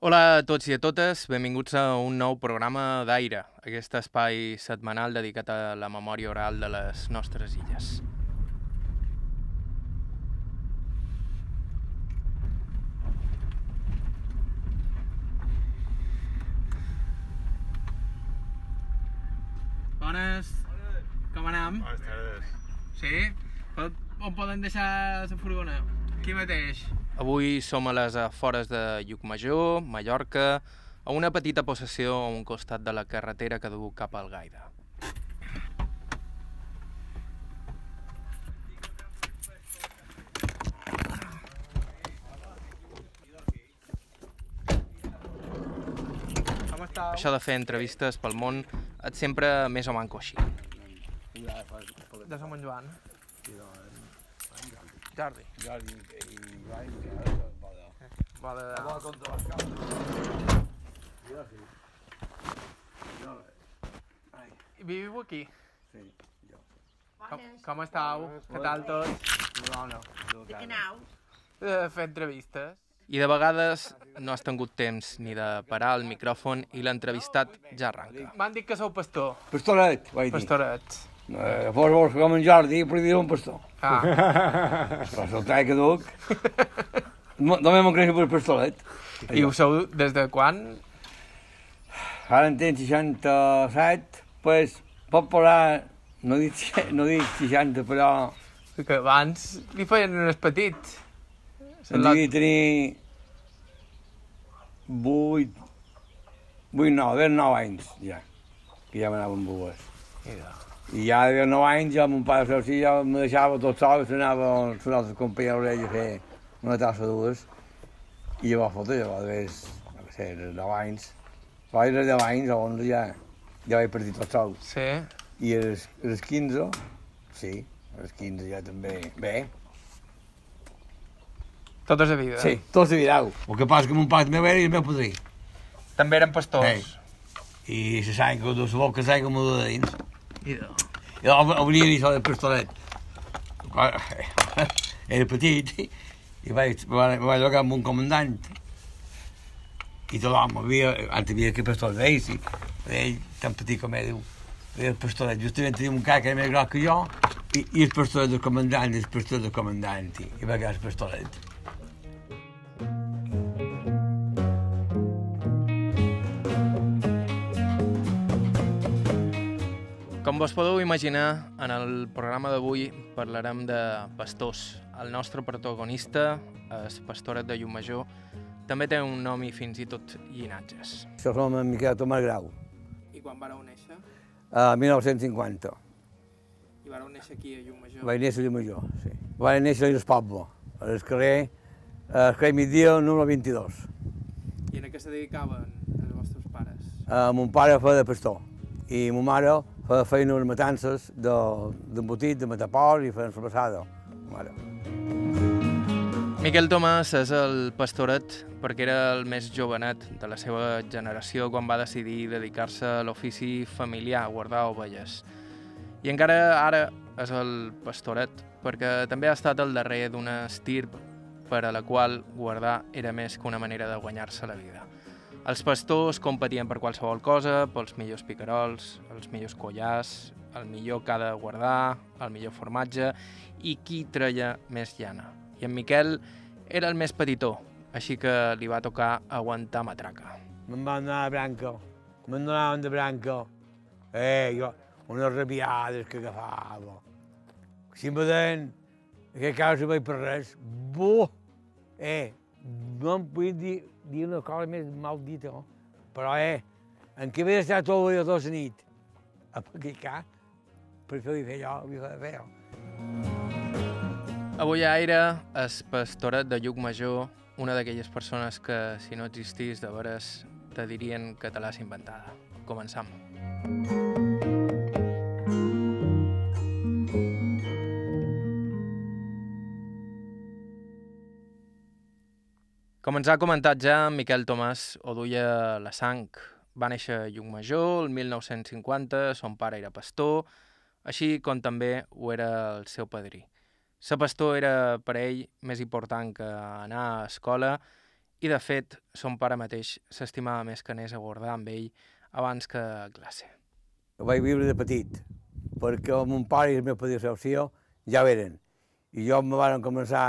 Hola a tots i a totes, benvinguts a un nou programa d'Aire, aquest espai setmanal dedicat a la memòria oral de les nostres illes. Bones, com anem? Bones tardes. Sí? On, poden deixar la furgona? Aquí mateix. Avui som a les afores de Llucmajor, Mallorca, a una petita possessió a un costat de la carretera que du cap al Gaida. Això de fer entrevistes pel món et sempre més o manco així. De Sant Joan. Jordi. Jordi i Joan, Vale, I viviu aquí? Sí, jo. Com, com estàu? Què tal tot? Bona. De què nau? Eh, fer entrevistes. I de vegades no has tingut temps ni de parar el micròfon i l'entrevistat ja arranca. M'han dit que sou pastor. Pastoret, vaig dir. Pastorets. Eh, fos vols com en Jordi, però dir un pastor. Ah, Però el tall que duc... Només m'ho creixo per pastoret. i ho sou des de quan? Ara en tens 67, pues, pot parlar... No dic, no dic 60, però... Que abans li feien unes petits. Em devia tenir... 8... 8, 9, ben 9 anys, ja. Que ja m'anava amb bues. Mira. I ja de 9 anys, ja mon pare seu, sí, ja me deixava tot sol, s'anava amb els altres companys a l'orella a fer una tassa o dues. I llavors, fota, llavors, des, no sé, dels 9 anys, va dir dels 10 anys, a 11 ja, ja vaig partir tot sol. Sí. I als, als 15, sí, als 15 ja també, bé, Tota la vida. sí, tots de Vidal. El que passa que mon pare també era i el meu padrí. També eren pastors. I se sang que du la boca, sang que m'ho de dins. Mira. I llavors obria això del pistolet. Quan Era petit i vaig, vaig, vaig llogar amb un comandant. I tot l'home havia, antes havia que pistolet d'ells, i ell, tan petit com ell, diu, el pistolet, justament tenia un car que era més gros que jo, i, i el pistolet del comandant, i el pistolet del comandant, i, i va quedar el pistolet. Com vos podeu imaginar, en el programa d'avui parlarem de pastors. El nostre protagonista, el pastoret de Llumajor, també té un nom i fins i tot llinatges. Això som en Miquel Tomàs Grau, I quan vareu néixer? a 1950. I vareu néixer aquí a Llumajor? Vaig néixer a Llumajor, sí. Vaig néixer al poble, al carrer, al carrer migdia, número 22. I en què se dedicaven els vostres pares? Uh, mon pare feia de pastor i mon mare feia feina unes matances d'embotit, de, de matapor i feien sobrassada. Mare. Miquel Tomàs és el pastoret perquè era el més jovenet de la seva generació quan va decidir dedicar-se a l'ofici familiar, a guardar ovelles. I encara ara és el pastoret perquè també ha estat el darrer d'una estirp per a la qual guardar era més que una manera de guanyar-se la vida. Els pastors competien per qualsevol cosa, pels millors picarols, els millors collars, el millor que ha de guardar, el millor formatge i qui treia més llana. I en Miquel era el més petitó, així que li va tocar aguantar matraca. Me'n van anar a branca, me'n donaven de branca. Eh, jo, unes rabiades que agafava. Si em veien, que causa vaig per res, bo! Eh, no em vull dir, dir una cosa més mal dita, no? però eh, en què havia estat tot el tota la nit, a picar, per fer-li fer allò, havia de fer. Avui a Aire és pastoret de Lluc Major, una d'aquelles persones que, si no existís de veres, te dirien l'has inventada. Començam. Com ens ha comentat ja, Miquel Tomàs ho duia la sang. Va néixer a Llucmajor el 1950, son pare era pastor, així com també ho era el seu padrí. Ser pastor era per ell més important que anar a escola I, de fet, son pare mateix s'estimava més que anés a guardar amb ell abans que a classe. Ho vaig viure de petit, perquè mon pare i el meu predecessor ja ho eren. I jo me van començar,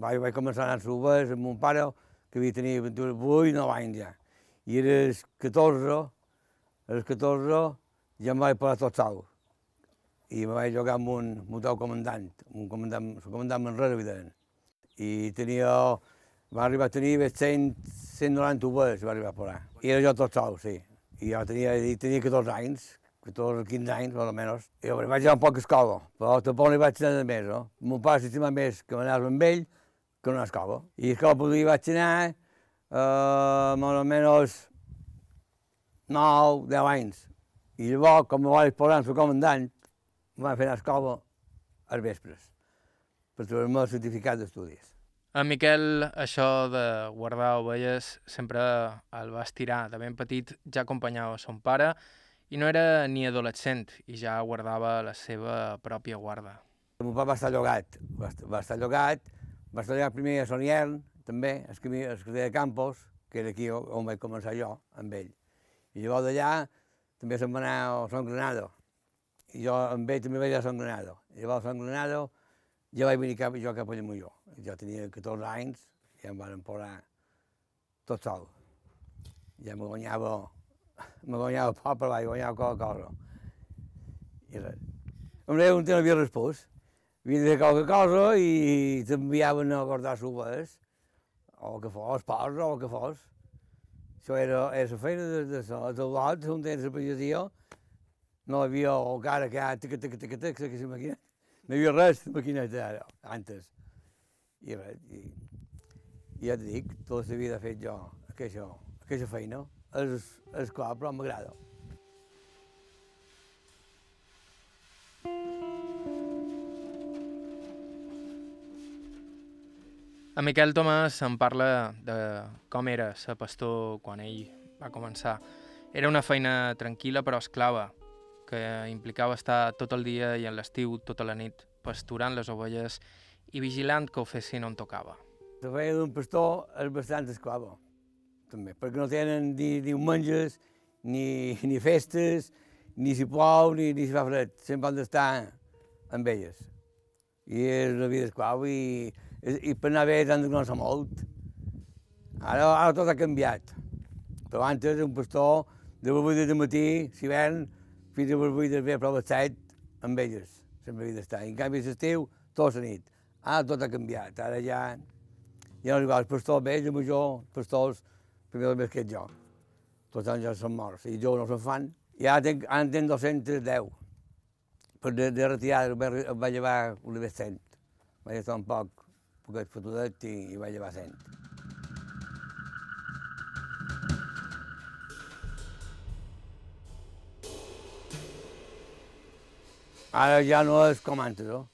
vaig, vaig començar a anar a subes amb mon pare, que havia tenir 8 o 9 anys ja. I era els 14, els 14 ja em vaig parar tot sol. I me vaig jugar amb un, un teu comandant, un comandant, el comandant Manresa, evident. I tenia, va arribar a tenir 100, 190 ovelles, va arribar a parar. I era jo tot sol, sí. I jo tenia, tenia 14 anys, 14 o 15 anys, més o menys. I jo vaig anar un poc a escola, però tampoc no hi vaig anar més, no? Mon pare s'estima més que m'anava amb ell que no escola. I a escola hi vaig anar, eh, més o menys 9, 10 anys. I llavors, com me vaig posar amb el comandant, em van fer anar a als vespres, per trobar-me el certificat d'estudis. A Miquel això de guardar ovelles sempre el va estirar. De ben petit ja acompanyava son pare i no era ni adolescent i ja guardava la seva pròpia guarda. El meu pare va estar llogat, va va estar llogat, va estar llogat primer a Soniel, també, a camí, de Campos, que era aquí on vaig començar jo, amb ell. I llavors d'allà també se'n va anar a Son Granado. I jo amb ell també vaig a Son Granado. I llavors a Son Granado ja vaig venir cap, jo cap a Llamolló. Jo tenia 14 anys i em van posar tot sol. Ja me guanyava me guanyava poc, però vaig guanyar qualque cosa. I res. Em deia un temps havia respost. Fer qualque cosa i t'enviaven a guardar subes, o que fos, porcs o el que fos. Això era, era la feina de, de, de, de lot, un temps de pagesia, no hi havia el cara que ha tic, tic, tic, tic, que màquina. No hi havia res de maquineta ara, antes. I res, i, i ja et dic, tota la vida he fet jo aquesta, aquesta feina és, és clar, però m'agrada. A Miquel Tomàs em parla de com era ser pastor quan ell va començar. Era una feina tranquil·la però esclava, que implicava estar tot el dia i en l'estiu tota la nit pasturant les ovelles i vigilant que ho fessin on tocava. La feina d'un pastor és bastant esclava també, perquè no tenen ni diumenges, ni, ni festes, ni si plou, ni, ni si fa fred. Sempre han d'estar amb elles. I és una vida esclau i, i per anar bé han de conèixer molt. Ara, ara tot ha canviat. Però abans un pastor de les 8 de matí, si ven, fins a les 8 de ve, prova 7, amb elles. Sempre havia d'estar. En canvi, l'estiu, tota la nit. Ara tot ha canviat. Ara ja, ja no igual. Els pastors vells, major, pastors, primer més que jo. Tots els ja són morts, i jo no se'n fan. I ara tenc, ara tenc 210. Per de, de retirar vaig, vaig llevar una vez 100. Vaig estar un poc, poquet fotudet i, i vaig llevar 100. Ara ja no és com antes, no?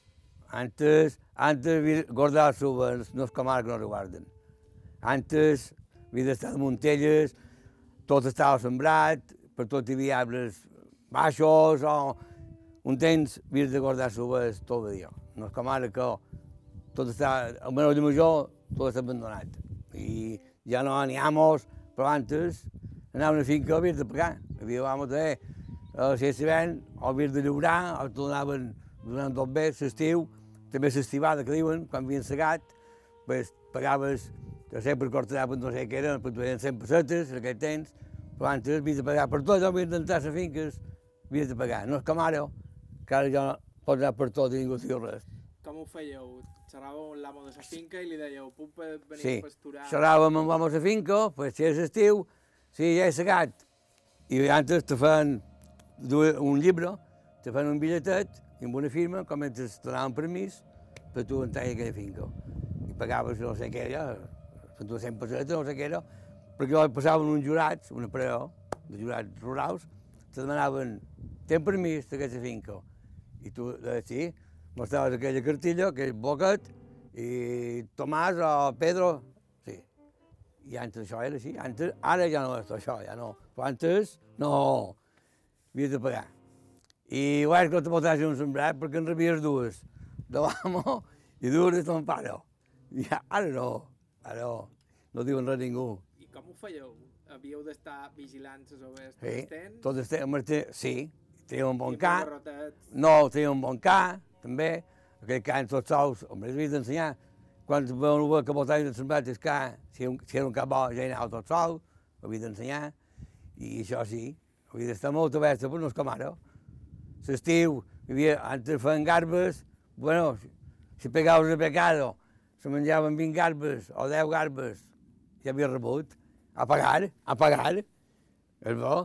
Antes, antes guardar subes, no és com ara que no guarden. Antes havia d'estar de Montelles, tot estava sembrat, per tot hi havia arbres baixos, o un temps havies de guardar subes tot el dia. No és com ara que tot està, almenys de major, tot està abandonat. I ja no n'hi amos, però antes anava a una finca havies de pagar. Havia, vamos a dir, eh, si és ven, o havies de llaurar, o t'ho donaven donant tot bé, l'estiu, també l'estivada que diuen, quan havien segat, pues, pagaves que sempre cortaven no sé què eren, però eren 100 pessetes en aquell temps, però antes havies de pagar per tot, havies d'entrar a les finques, havies de pagar. No és com ara, que ara ja pots anar per tot i ningú diu res. Com ho fèieu? Xerràveu amb l'amo de la finca i li dèieu, puc venir sí. a pasturar? Sí, xerràvem amb l'amo de la finca, pues, si és estiu, si ja és segat. I antes te fan un llibre, te fan un bitlletet i amb una firma, com et donaven permís per tu entrar a aquella finca. I pagaves no sé què, ja, 100 pessetes, no sé què era, perquè passaven uns jurats, una parella de jurats rurals, te demanaven, tens permís d'aquesta finca? I tu, eh, sí, mostraves aquella cartilla, aquell boquet, i Tomàs o Pedro, sí. I antes això era així, antes, ara ja no és això, ja no. Però antes, no, havies de pagar. I ho és que te portaves un sembrat perquè en rebies dues, de l'amo i dues de ton pare. I ara no, Ara, no diuen res a ningú. I com ho fèieu? Havíeu d'estar vigilants les tot Sí, tot el temps, té- sí, tenia un bon I ca, barrotets. no, tenia un bon ca, també, aquell ca tots sols, home, els havia d'ensenyar, quan veuen un que voltava de sembrat el ca, si, un, si era un cap bo, ja hi anava tot sol, ho havia d'ensenyar, i això sí, havia d'estar molt oberta, però no és com ara. L'estiu, hi havia, antes feien garbes, bueno, si, pegaves el pecado, se menjaven 20 garbes o 10 garbes, ja havia rebut, a pagar, a pagar, és bo.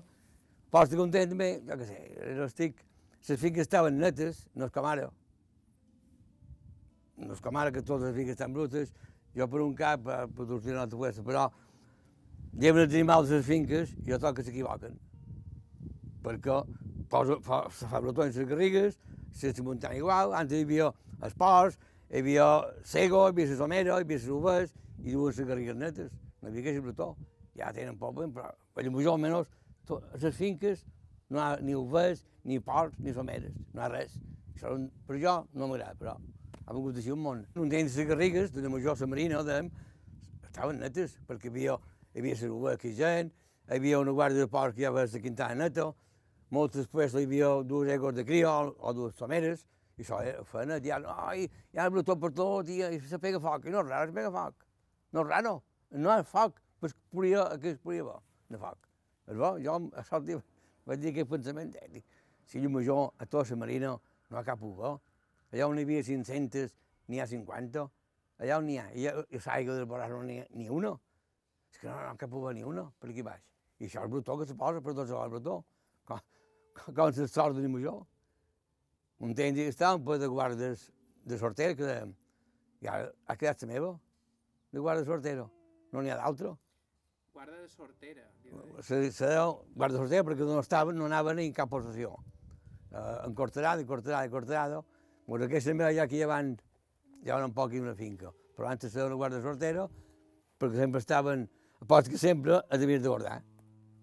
Pots content també, jo què sé, estic, les finques estaven netes, no és com ara. No és com ara que totes les finques estan brutes, jo per un cap, per, per sortir una altra puesta, però els animals a les finques i jo trobo que s'equivoquen. Perquè posa, fa, se fa brotons les garrigues, se muntant igual, antes hi havia esports, hi havia sego, hi havia la somera, hi havia les uvers, i duen les garrigues netes, no hi havia aquest brotó. Ja tenen poble, però per major almenys a les finques no hi ha ni uvers, ni porcs, ni someres, no hi ha res. Això per jo no m'agrada, però ha vingut així un món. Un temps les garrigues, de la major la marina, dèiem, estaven netes, perquè hi havia, hi havia les gent, hi havia una guàrdia de porc que hi havia la quintana neta, moltes després hi havia dues egos de criol o dues someres, i això era feina, ja, ai, hi ha brutó per tot, i, i se pega foc, i no és raro, es pega foc. No és raro, no és foc, pues podia, que es podia bo, de foc. És bo, jo a sort vaig dir aquest pensament, eh, dic, si llum major a tota la marina no hi ha cap bo. Allà on hi havia 500, n'hi ha 50. Allà on n'hi ha, i a l'aigua del Borràs no n'hi ha ni una. És que no hi ha cap bo ni una, per aquí baix. I això és brutó que se posa per tots els brutó. Com, com se sort de major. Un temps que estava un de guardes de sortera, que ja ha quedat la meva, de guarda de sortera. No n'hi ha d'altre. Guarda de sortera. Se, se deu guarda sortera perquè no estaven, no anaven ni en cap possessió. En Corterada, i Corterada, i Corterada, doncs aquesta meva ja que ja van, ja un poc i una finca. Però antes deu una guarda sortera perquè sempre estaven, pots que sempre es devien de guardar.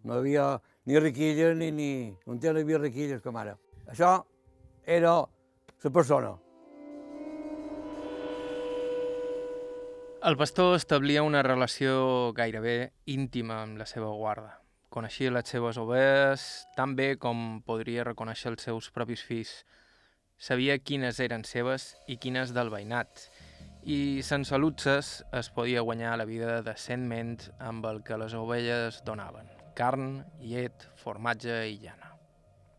No hi havia ni riquilles ni, ni... Un temps no hi havia riquilles com ara. Això era la persona. El pastor establia una relació gairebé íntima amb la seva guarda. Coneixia les seves ovelles tan bé com podria reconèixer els seus propis fills. Sabia quines eren seves i quines del veïnat. I sense luxes es podia guanyar la vida decentment amb el que les ovelles donaven. Carn, llet, formatge i llana.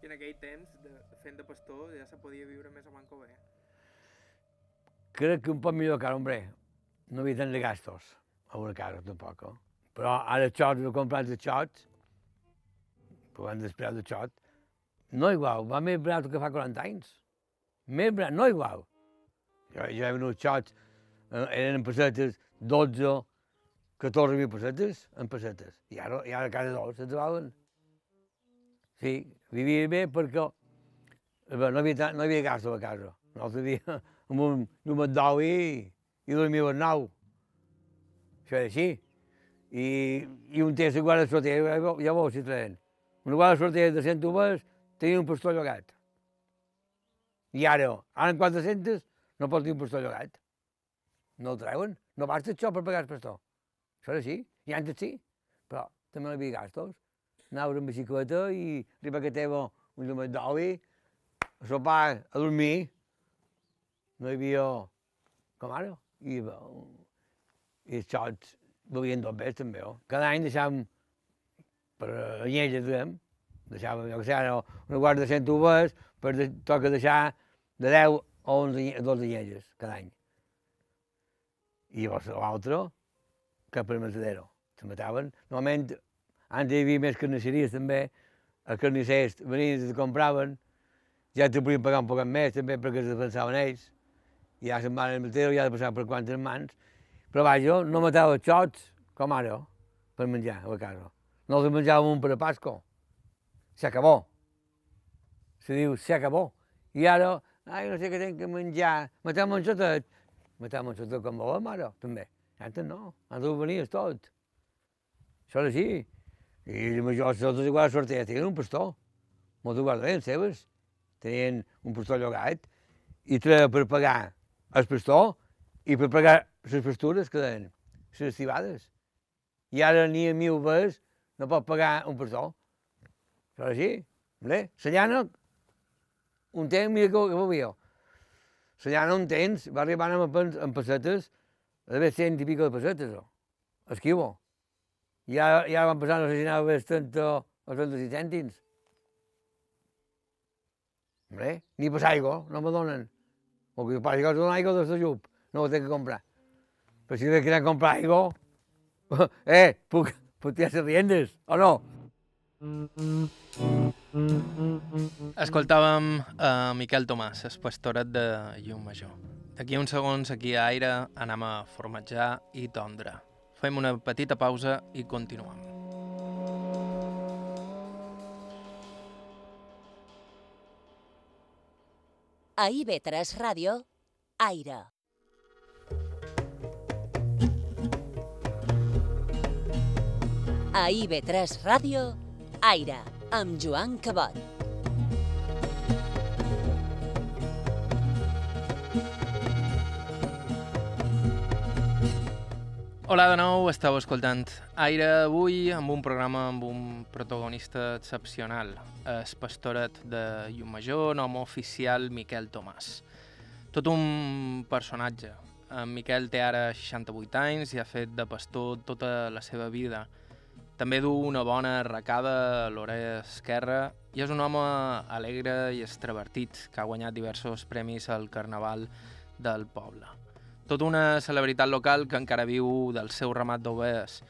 I en aquell temps, de, fent de pastor, ja se podia viure més o manco bé. Crec que un poc millor que ara, hombre. No havia tant de gastos a una casa, tampoc. Eh? Però ara els xots, no comprar els xots, pagant el preu del xot, no igual, va més barat que fa 40 anys. Barat, no igual. Jo, jo he venut xots, eh, eren en pessetes 12, 14 mil pessetes, en pessetes. I ara, i ara cada dos se trobaven. Sí, vivia bé perquè eh, bé, no havia, no havia gastos a casa. Nosaltres vivíem amb un llum d'ou i, i dormia al nou. Això era així. I, i un temps de guarda sortera, ja, veus si traien. Una guarda sortera de 100 uvas tenia un pastor llogat. I ara, ara en 400 no pot tenir un pastor llogat. No el treuen. No basta això per pagar el pastor. Això era així. I antes sí, però també no hi havia gastos. Anaves amb bicicleta i arriba que teva un llum d'oli, a sopar, a dormir. No hi havia com ara. I, i els xots bevien dos bé també. Oh. Cada any deixàvem per anyella, diguem, deixàvem, jo que sé, ara, una guarda de 100 uvas, per de, toca deixar de 10 o 11, anye- 12 anyelles cada any. I llavors l'altre, cap per matadero. Se mataven. Normalment, antes hi havia més carnisseries també, els carnissers venien i compraven, ja te podien pagar un poc més també perquè es defensaven ells, i ja se'n van al matadero ja de passar per quantes mans. Però vaja, no matava xots com ara, per menjar a la casa. No els menjàvem un per a Pasco. S'acabó. Se diu, s'acabó. I ara, ai, no sé què tenc que menjar, matem un xotet. Matem un xotet com volem ara, també. Antes no, antes ho venies tot. Això era així. I la major, totes igual sortida, tenien un pastor. Moltes guardarien seves. Tenien un pastor llogat i treia per pagar el pastor i per pagar les pastures que deien, les cibades. i ara ni a mil ves no pot pagar un pastor. Això és així. Bé, la llana, un temps, mira que, que veieu. La llana un temps va arribar amb, amb pessetes, a d'haver cent i pico de pessetes, oh. esquivo. I ara, i ara van passar, no sé si anava a haver 30 o 36 cèntims. Hombre, ni per aigua, no me donen. O que passa que donen aigua de la llup, no ho tinc que comprar. Però si anar a comprar aigua, eh, puc, puc tirar les riendes, o no? Escoltàvem a Miquel Tomàs, el pastoret de Llum Major. D'aquí uns segons, aquí a Aire, anem a formatjar i tondre. Fem una petita pausa i continuem. A IB3 Ràdio, Aire. A IB3 Ràdio, Aire, amb Joan Cabot. Hola de nou, esteu escoltant Aire avui amb un programa amb un protagonista excepcional, el pastoret de Llum Major, nom oficial Miquel Tomàs. Tot un personatge. En Miquel té ara 68 anys i ha fet de pastor tota la seva vida. També du una bona arracada a l'orella esquerra i és un home alegre i extravertit que ha guanyat diversos premis al Carnaval del poble. Tot una celebritat local que encara viu del seu ramat d'ovelles.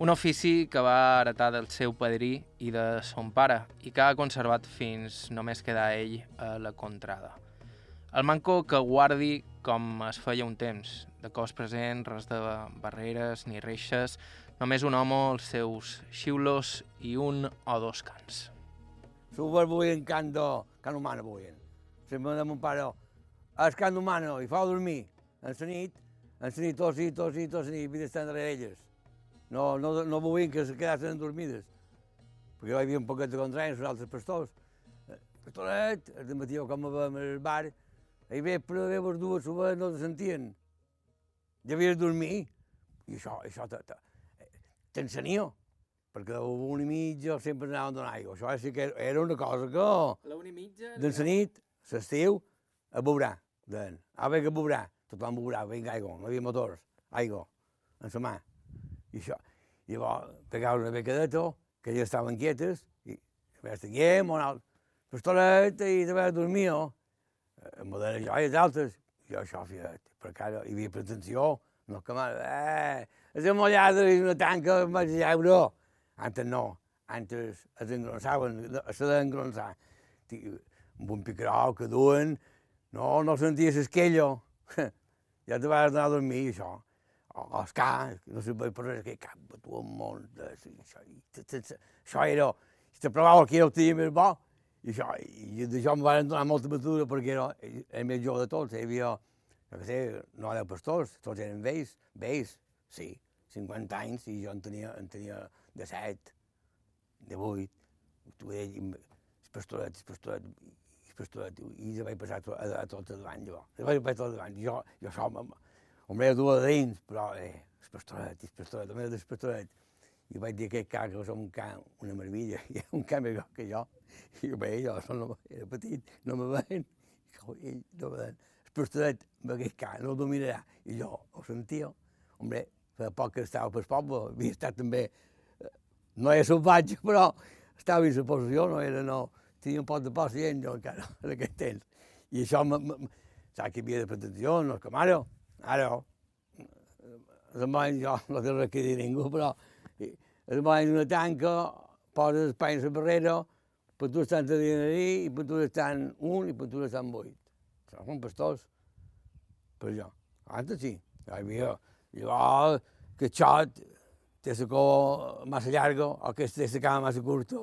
Un ofici que va heretar del seu padrí i de son pare i que ha conservat fins només quedar ell a la contrada. El manco que guardi com es feia un temps, de cos present, res de barreres ni reixes, només un home, els seus xiulos i un o dos cants. Super buien canto, can humano buien. Sempre de mon pare, el can humano, i fa dormir. En la nit, en la nit, tots i tots i tots i havia d'estar darrere elles. No, no, no volien que se quedassin dormides, perquè hi havia un poquet de contrari amb els altres pastors. Pastoret, el matí com vam al bar, ve, però ve les dues no se sentien. Ja havies de dormir, i això, això t'ensenia, perquè un i mitja sempre anaven a donar aigua. Això sí que era una cosa que La una i mitja... de la nit, l'estiu, a beurà. Deien, a veure que beurà. Tothom beurà, vinga aigua, no hi havia motors, aigua, en la mà. I això. I llavors pegaven una becadeta, que ja estaven quietes, i a veure, estiguem, on alt, pastoret, i de veure dormia, amb les joies altes. Jo això, fiat, perquè ara hi havia pretensió, no que mal, eh, és amollada i una tanca, em vaig lleure. Antes no, antes es engronsaven, se d'engronsar. Amb un picarol que duen, no, no sentia l'esquella. ja te vas anar a dormir, això. O els no sé per res, que cap un món de... Això, això era... Si te provava que era el tio més bo, i això, i d'això em van donar molta mesura perquè era el més jove de tots. Hi havia, què sé, no deu pastors, tots eren vells, vells, sí, 50 anys, i jo en tenia, en tenia de 7, de 8, tu ell, el pastoret, el el i ja vaig passar a, a, tot davant, jo. Ja vaig passar tot davant, jo, jo això, em veia dues dins, però, eh, el pastoret, el pastoret, el. I vaig dir que aquest que som un can, una meravella, i un can groc que jo. I ho veia, jo no, era petit, no me veien, i no me veien. El pastoret, amb aquest can, no el dominarà. I jo ho sentia, hombre, fa poc que estava pel poble, havia estat també, no era salvatge, però estava en la possessió, no era, no, tenia un poc de jo encara, en aquest temps. I això, saps que havia de pretensió, no és com ara, ara, amants jo no té res que dir a ningú, però amants una tanca, poses espai a la barrera, per tu estan a dinerí, i per tu estan un, i per tu estan vuit. Són pastors, per jo. Antes sí, hi havia, llavors, que xot té la cua massa llarga o que té la cama massa curta,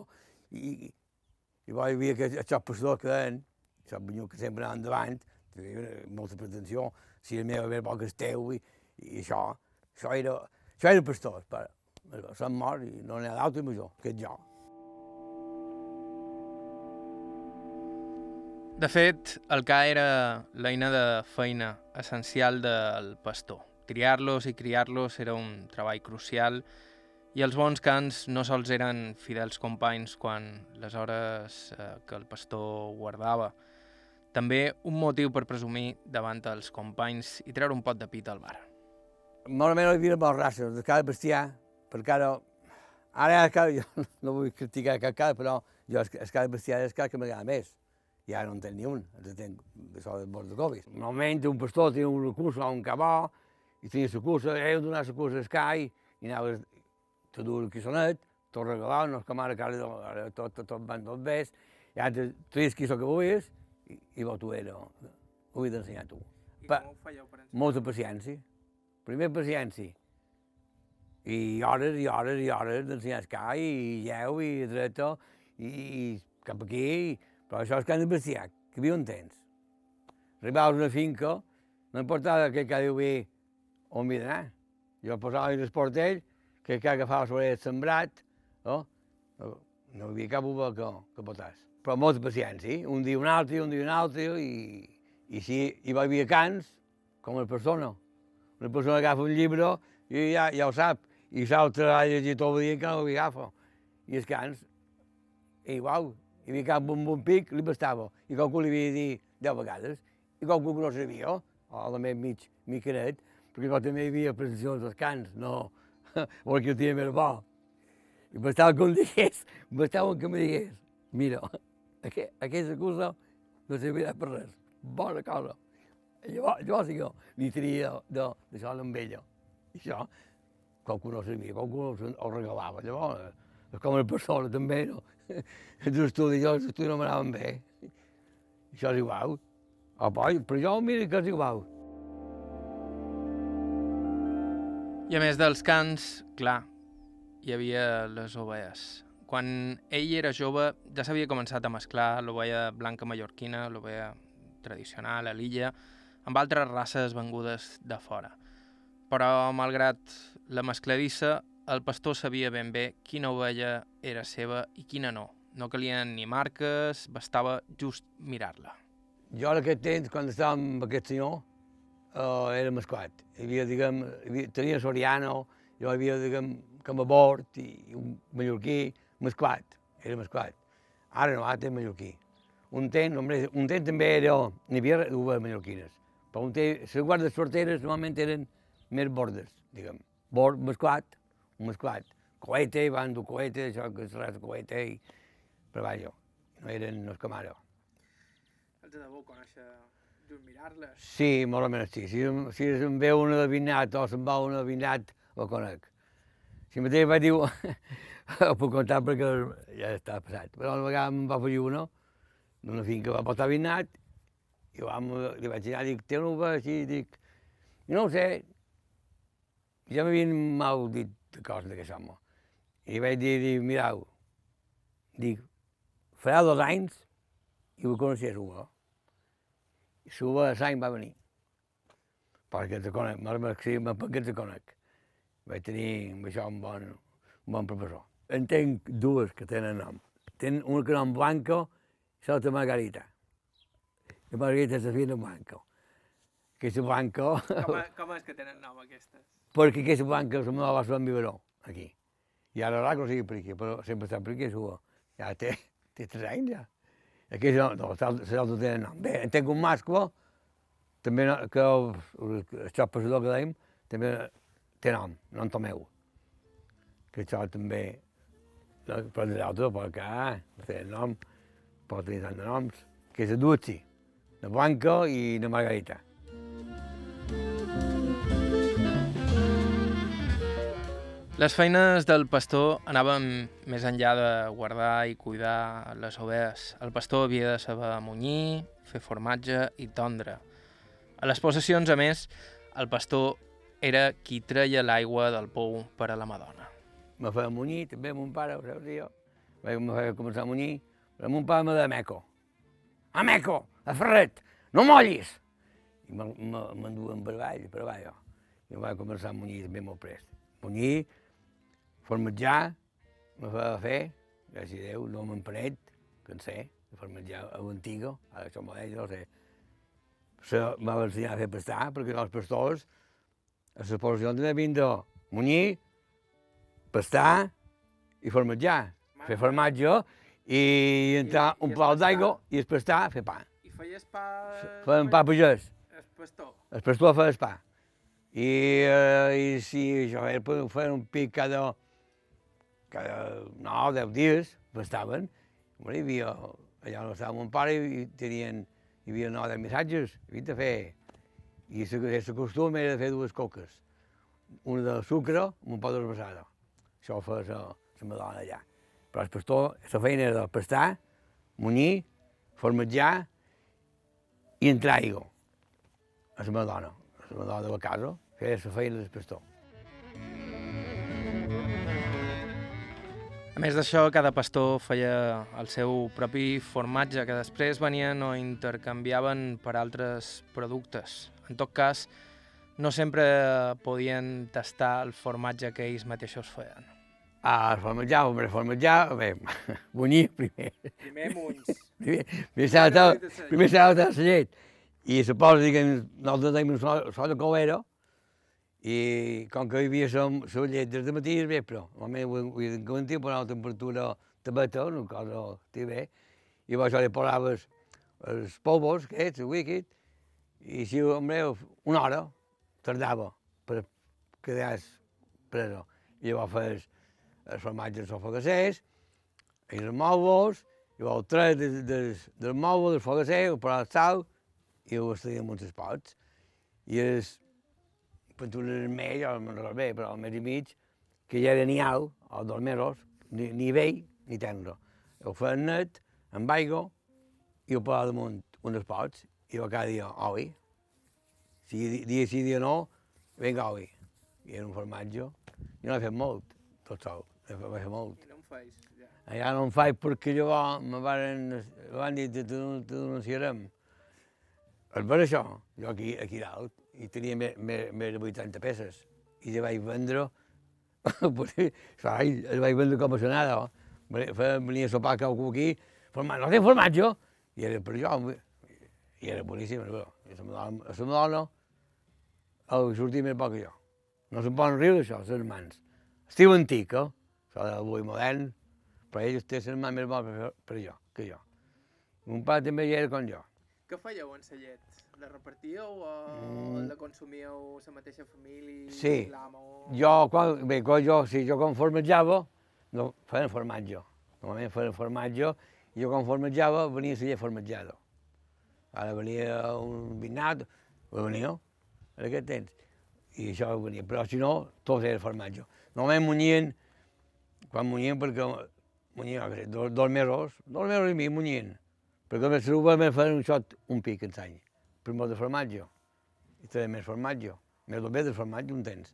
i, i llavors hi havia que aquests pastors que deien, això veniu que sempre anaven davant, tenia molta pretensió, si el meu era poc el teu, i, i això, això era, això era pastor, però s'han mort i no n'hi ha d'altre major que jo. De fet, el ca era l'eina de feina essencial del pastor. Criar-los i criar-los era un treball crucial I els bons cants no sols eren fidels companys quan les hores eh, que el pastor guardava, també un motiu per presumir davant els companys i treure un pot de pit al bar. Normalment hi havia moltes races, de cada bestiar, perquè ara, ara cada, jo no vull criticar cap cada, però jo el, cada bestiar és cada que m'agrada més. I ara no en tenc ni un, ara tenc això de bons de covis. Normalment un pastor tenia un recurs a un cabó, i tenia la cursa, ell donar la cursa al cai, i anava a dur el quisonet, tot regalat, no és com ara que ara, ara tot, tot, tot van tot bé, i ara tries quiso que volies, i, i bo tu era, ho he d'ensenyar tu. I Pa- com ho fèieu per ensenyar? Molta paciència. Primer paciència. I hores i hores i hores d'ensenyar cai, i lleu, i dreta, i, i cap aquí, però això és que han de bestiar, que viu un temps. Arribaves a una finca, no importava que cada dia on havia d'anar. Jo posava el portell, que cada agafava sobre el sembrat, no? no, hi havia cap uva que, que potàs. Però molta paciència, un dia un altre, un dia un altre, i, i si hi va haver cants, com la persona. Una persona agafa un llibre i ja, ja ho sap, i l'altre ha llegit tot el dia que no agafa. I els cants, igual, hi havia cap un bon pic, li bastava, i qualcú li havia de dir deu vegades, i qualcú que no sabia, o a la més mig, micanet, perquè jo també hi havia presentacions dels cants, no, o que ho tenia més bo. I bastava que em digués, bastava que me digués, mira, aqu aquesta cosa no servirà per res, bona cosa. I Llavors, llavors jo li tenia de, de això amb ella. I això, qualcú no sabia, qualcú ho regalava. Llavors, és com una persona també, no? Els estudis, jo els estudis no m'anaven bé. Això és igual. Poi, però jo mira que és igual. I a més dels cants, clar, hi havia les ovelles. Quan ell era jove ja s'havia començat a mesclar l'ovella blanca mallorquina, l'ovella tradicional a l'illa, amb altres races vengudes de fora. Però, malgrat la mescladissa, el pastor sabia ben bé quina ovella era seva i quina no. No calien ni marques, bastava just mirar-la. Jo en aquest temps, quan estava amb aquest senyor, uh, era mesclat. Hi havia, diguem, havia, tenia Soriano, jo havia, diguem, com a bord i un mallorquí, mesclat, era mesclat. Ara no, ara té mallorquí. Un temps, només, un temps també era, n'hi havia dues mallorquines, però un temps, les guardes sorteres normalment eren més bordes, diguem. Bord, mesclat, un mesclat. Coete, van dur coete, això que és res coete, i... però vaja, no eren, no és com ara. Els de debò conèixer just mirar-les. Sí, molt o menys sí. Si, si se'n veu una de vinat o se'n va una de vinat, ho conec. Si mateix vaig dir, ho puc contar perquè ja està passat. Però una vegada em va fer una, d'una finca va portar vinat, i vam, li vaig dir, dic, té una uva així, dic, no ho sé, ja m'havien mal dit coses d'aquest home. I vaig dir, dic, dic, farà dos anys i ho coneixés uva. L'uva de l'any va venir. Perquè te conec, malgrat que sí, ma- perquè te conec. Vaig tenir amb això un bon, un bon professor. En tenc dues que tenen nom. Tenen una que nom Blanco i l'altra Margarita. I Margarita és la filla de Blanco. Aquesta Blanco, Com, com és que tenen nom aquestes? perquè aquesta Blanco se me la va fer en Viveró, aquí. I ara la no sigui per aquí, però sempre està per aquí, sua. Ja té, té tres anys, ja. Aquesta no, no, l'altra tenen nom. Bé, en tenc un mascle, també no, que el, el xop passador que dèiem, també té nom, nom Tomeu. Que això també, no, però de l'altre, perquè ah, no té nom, pot tenir tant de noms, que és de Dutzi, de Blanca i de Margarita. Les feines del pastor anaven més enllà de guardar i cuidar les ovelles. El pastor havia de saber munyir, fer formatge i tondre. A les possessions, a més, el pastor era qui treia l'aigua del pou per a la Madonna. Me feia munyir, també mon pare, ho saps jo. Me feia començar a munyir, però mon pare me deia Meco. A Meco, a Ferret, no mollis! I me- me- m'enduen per avall, per avall, jo. I vaig començar a munyir també molt prest. Munyir, formatjar, me feia fer, gràcies a Déu, no m'emprenet, que en sé, de formatjar a l'antiga, ara això modern, no sé. Se m'ha ensenyat a fer pastar, perquè els pastors, a també havien de munyir, pastar i formatjar. Fer formatge i entrar un pastar? d'aigua i el pastar fer pa. I feies pa... Fem pa pagès. El pastor. El pastor fa el pa. I, eh, i si era per fer un pic cada, cada 9 10 dies, pastaven. Bueno, hi havia, allà on estava mon pare i tenien, hi havia 9 10 missatges, havia de fer. I el costum era de fer dues coques. Una de sucre amb un poc d'herbassada. Això ho feia la, la meva dona allà. Però el pastor, la feina era de pastar, munyir, formatjar i entrar aigua a la meva dona, a la meva dona de la casa, feia la feina del pastor. A més d'això, cada pastor feia el seu propi formatge, que després venien o intercanviaven per altres productes. En tot cas, no sempre podien tastar el formatge que ells mateixos feien. Ah, el formatjar, home, el formatjar, bé, bunyir primer. Primer munys. Primer, primer s'ha de la llet. I suposo que nosaltres tenim un sol, de covera, i com que hi havia la, la llet des de matí i vespre, normalment ho, he garantit per una temperatura tabeta, una cosa té bé, i llavors li posaves els polvos, aquests, el líquid, i si, home, una hora tardava per quedar preso. I llavors fes els formatges als fogassers, i els mòbols, i llavors tres del, del, del mòbol, del fogasser, ho posava sal, i ho estaríem uns pots. I els pintures més, no recordo bé, però al mes i mig, que ja era ni alt, o dos mesos, ni, ni vell ni tendre. Ho feien net, amb aigua, i ho posava damunt uns pots, i va cada dia oli. Si di- dia sí, dia no, vinga oli. I era un formatge. Jo no he fet molt, tot sol, fet, he fet molt. I no em feis, ja. Allà no em faig perquè llavors me van, me van dir que denunciarem. És per això, jo aquí, aquí dalt, i tenia més, més, més de 80 peces, i ja vaig vendre, ai, el vaig vendre com a sonada, feia- venia a sopar qualcú aquí, format, no té formatge, i era per jo, i era boníssim, però a la meva dona- el sortia més poc que jo. No se'n poden riure, això, les mans. Estiu antic, eh? Això d'avui modern, però ells tenen les mans més bones per, per jo, que jo. Mon pare també hi era com jo. Què fèieu en la llet? La repartíeu o Mm. la consumíeu la mateixa família? Sí. Jo, quan, bé, quan jo, si jo quan formatjava, no, feien formatge. Normalment feien formatge, i jo quan formatjava venia la llet formatjada. Ara venia un vinat, ho venia, en aquest temps. I això venia, però si no, tot era formatge. Normalment munyien, quan munyien, perquè munyien, dos, dos mesos, dos mesos i mig munyien, perquè més l'uva me feien un xot, un pic en l'any, molt de formatge. I també més formatge, més o bé de formatge un temps.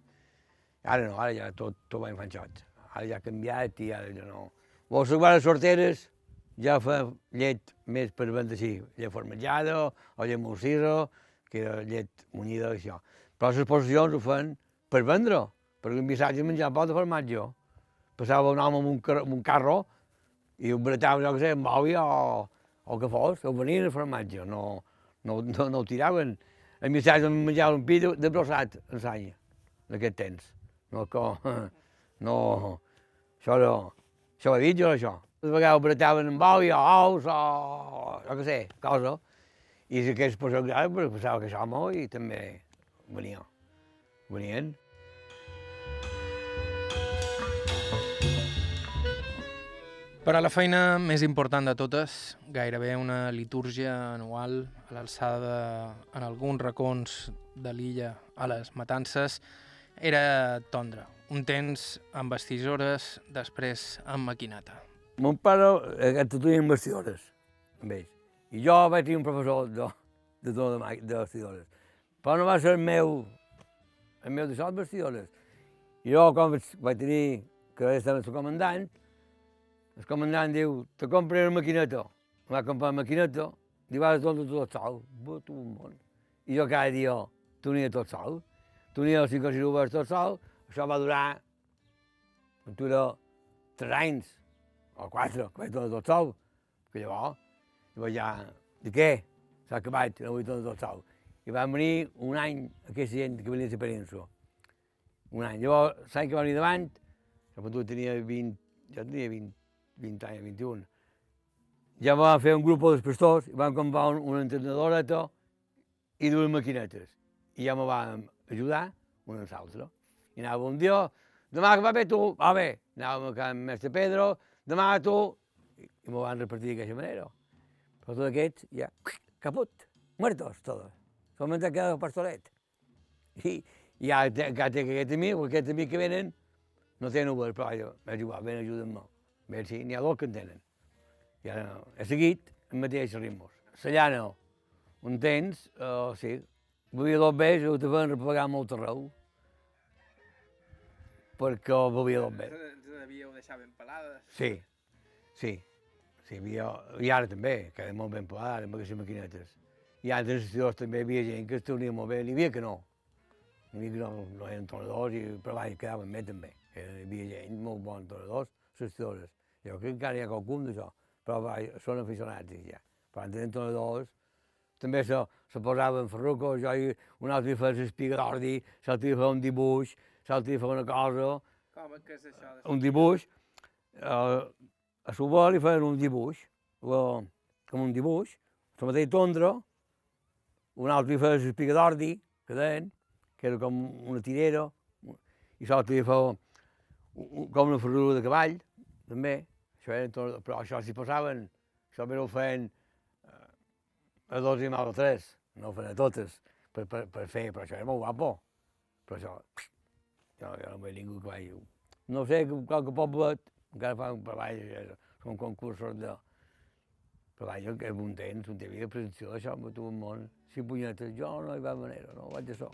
Ara no, ara ja tot, tot va enfanxat. Ara ja ha canviat i ara ja no... Vols salvar les sorteres, ja fa llet més per vendre així, llet formatjada o llet molsira, que era llet munyida això. Però les exposicions ho fan per vendre, perquè un missatge menjar pot de formatge. Passava un home amb un, amb un carro i ho bretava, jo què sé, amb oli o, o que fos, ho venien el formatge, no, no, no, no ho tiraven. El missatge menjava un pi de, de brossat en l'any, en aquest temps. No, com, no, això no, això ho he dit jo, això. De vegades ho bretaven amb oli o ous o, jo què sé, cosa. I si aquests posava grans, pensava que això mo i també venia. Venien. Però la feina més important de totes, gairebé una litúrgia anual a l'alçada de- en alguns racons de l'illa a les matances, era tondre. Un temps amb vestidores, després amb maquinata. Mon pare eh, tatuïa amb vestidores, amb ells. I jo vaig tenir un professor de, de, de, de, vestidores. Però no va ser el meu, el meu de sol vestidores. I jo, quan vaig, vaig tenir que estava el comandant, el comandant diu, te compré una maquineta. Em va comprar una maquineta, diu, vas tot tot sol. But un món. I jo cada dia tenia tot sol. Tenia cinc o sis uvas tot sol. Això va durar, dura tres anys, o quatre, que vaig tornar tot sol. Que llavors, llavors ja, de què? S'ha acabat, no vull tornar tot sol. I van venir un any aquesta gent que venia la península. Un any. Llavors, l'any que va venir davant, tu tenia 20, jo tenia 20, 20 anys, 21. Ja vam fer un grup dels pastors, i vam comprar un, una entrenadoreta i dues maquinetes. I ja me van ajudar un als altres. I anava un dia, demà que va bé tu, va bé. Anàvem a Can Mestre Pedro, demà tu, i me van repartir d'aquesta manera. Però tots aquests, ja, caput, muertos todos. Solamente ha quedado el pastoret. I, i ja, encara té aquest amic, perquè aquests amics que venen no tenen Uber, però jo, m'he jugat, ven, ajuda'm-me. Bé, sí, n'hi ha dos que en tenen. I ara he seguit el mateix ritme. La llana, un temps, uh, sí, bevia dos vegades, ho te feien repagar molt arreu. Perquè bevia dos vegades. Ens havíeu deixat ben pelades. Sí, sí. sí havia, I ara també, que era molt ben pelada amb aquestes maquinetes. I altres assistidors també hi havia gent que es tenia molt bé, n'hi havia que no. N'hi havia que no, no eren tornadors, i, però vaja, quedaven bé també. Hi havia gent molt bons tornadors, assistidores. Jo crec que encara hi ha qualcun d'això, però vaja, són aficionats ja. Però en tenen tornadors, també se, se posaven ferrucos, jo i un altre feia l'espiga d'ordi, l'altre feia un dibuix, l'altre feia una cosa, Com que és això? Un dibuix, eh, a Subà li feien un dibuix, o, com un dibuix, la mateixa tondra, un altre li feia l'espiga d'ordi, que deien, que era com una tirera, i l'altre li feia com una ferrura de cavall, també, això era, tot- però això s'hi posaven, això ho feien eh, a dos i mal a tres, no ho feien a totes, per, per, per fer, però això era molt guapo, però això, jo, jo no veig ningú que vagi no sé, que qualque poble encara fan per baix, eh, són concursos de... Per baix, que és un temps, un temps de presentació d'això, amb tot món. Si punyetes, jo no hi va manera, no vaig això.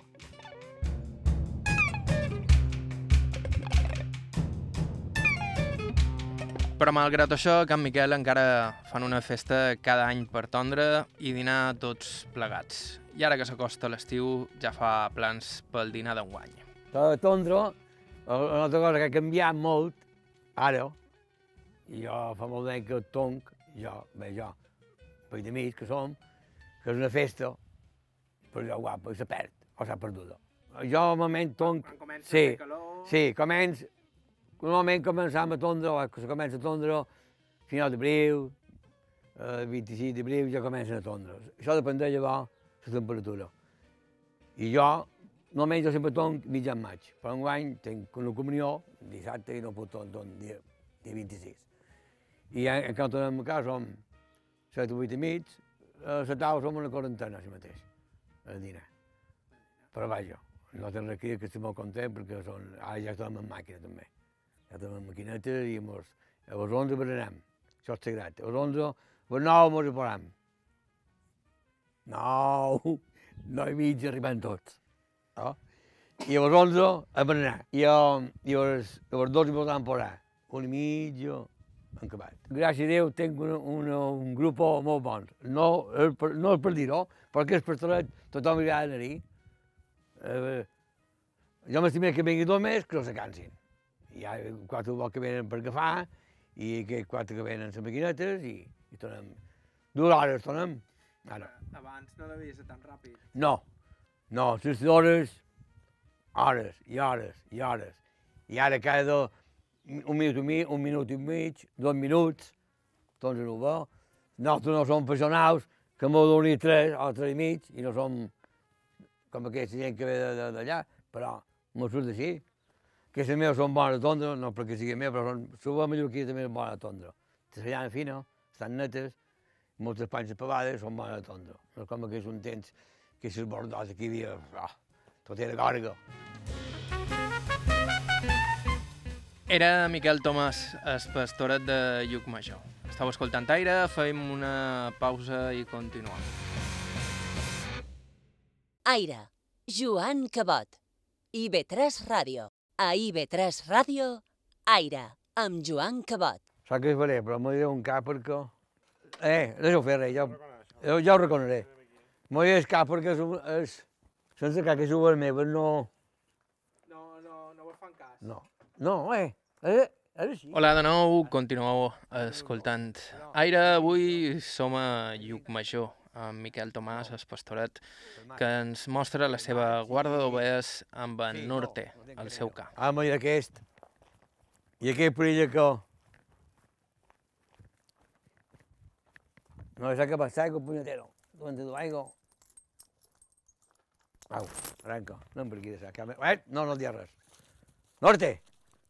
Però malgrat això, a Can Miquel encara fan una festa cada any per tondre i dinar tots plegats. I ara que s'acosta l'estiu, ja fa plans pel dinar d'enguany. De tondre, una altra cosa que ha canviat molt, ara, i jo fa molt d'any que tonc, jo, bé, jo, per d'amics que som, que és una festa, però jo guapa, i se perd, o s'ha perduda. Jo, al moment, tonc, Quan comença sí, a fer calor... Sí, començ, normalment començam a tondre, se comença a tondre final d'abril, eh, 26 d'abril ja comencen a tondre. Això depèn de llavors la temperatura. I jo, normalment jo sempre tonc mitjà en maig, però enguany tinc una comunió dissabte i no puc tondre dia, dia 26. I en, en quan tornem a casa som 7 o 8 i mig, a la taula som una quarantena, si mateix, a dinar. Però vaja, no te'n requerir que estic molt content perquè són, ara ja estem en màquina també. Ja estem en maquineta i mos, a les 11 berenem. Això és sagrat. A les 11, a les 9 mos reparem. 9, 9 i mig arribem tots. No? I a les 11 a berenar. I a, i a les, a les 12 mos han posar. Un i mig en acabat. Gràcies a Déu tinc una, una, un grup molt bon. No, per, no és per dir-ho, perquè és per tot, tothom hi ha d'anar-hi. Eh, jo m'estimé que vingui dos més, que no se cansin. Hi ha quatre vols que venen per agafar, i aquests quatre que venen les maquinetes, i, i tornem. Dues hores tornem. Ara. Abans no devia ser tan ràpid. No, no, les hores, hores i hores i hores. I ara cada un minut i mig, un minut i mig, dos minuts, doncs no ho veu. Nosaltres no som professionals, que m'ho donat tres o tres i mig, i no som com aquesta gent que ve d'allà, però m'ho surt així. Aquestes meves són bones a tondre, no perquè sigui meva, però són, la mallorquina també és bona a tondre. La llana fina, estan netes, moltes panxes pelades són bones a tondre. No és com que és un temps que és bordós, aquí hi havia, ah, tot era gorga. Era Miquel Tomàs, el pastoret de Llucmajor. Estau escoltant Aire, fem una pausa i continuem. Aire, Joan Cabot. IB3 Ràdio. A IB3 Ràdio, Aire, amb Joan Cabot. Sap que és faré, però m'ho diré un cap perquè... Eh, deixa-ho fer, res, jo, jo, ja ho reconeceré. M'ho diré el cap perquè és, un- és sense cap que un meu, no, No, no, no vos fan cas. no, no, eh, eh, és així. Hola de nou, continueu escoltant Aire. Avui som a Llucmajor, amb Miquel Tomàs, el pastoret, que ens mostra la seva guarda d'ovelles amb en Norte, el seu cap. Ah, m'ho diré aquest, I aquell perill que... No sé què passa, con puñetero. Donde tu aigua. Au, arranca. No per aquí de sac. Eh, no, no dius res. Norte!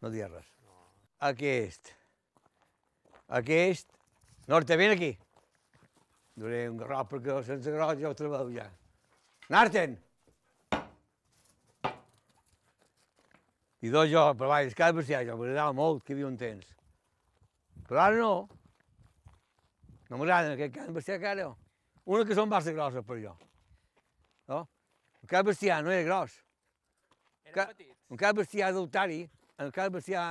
No dius res. Aquest. Aquest. Norte, vine aquí. Duré un garrot perquè sense garrot ja ho treballo ja. Narten! I dos jo, per baix, cada bestiar, jo m'agradava molt que hi havia un temps. Però ara no. No m'agraden aquest cada bestiar que ara. Una que són massa grosses per jo. No? El cada bestiar no era gros. Era Ca- petit. Un cada bestiar d'altari, el cada bestiar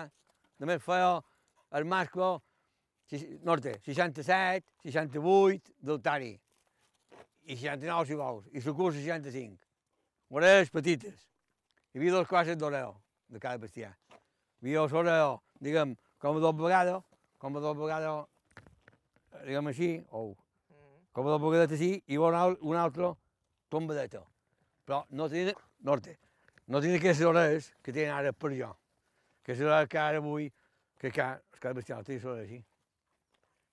només feia el mascle norte, 67, 68 d'altari. I 69 si vols, i la cursa 65. Orelles petites. Hi havia dos classes d'oreo de cada bestiar. Hi havia l'oreo, diguem, com a dos vegades, com a dos vegades, diguem així, o Mm. com a dos vegades així, i un, un altre tombadeta. Però no tenia, norte, no tenia aquestes orelles que tenen ara per jo. Que és l'hora que ara vull, que cada bestiar tenia l'orella així.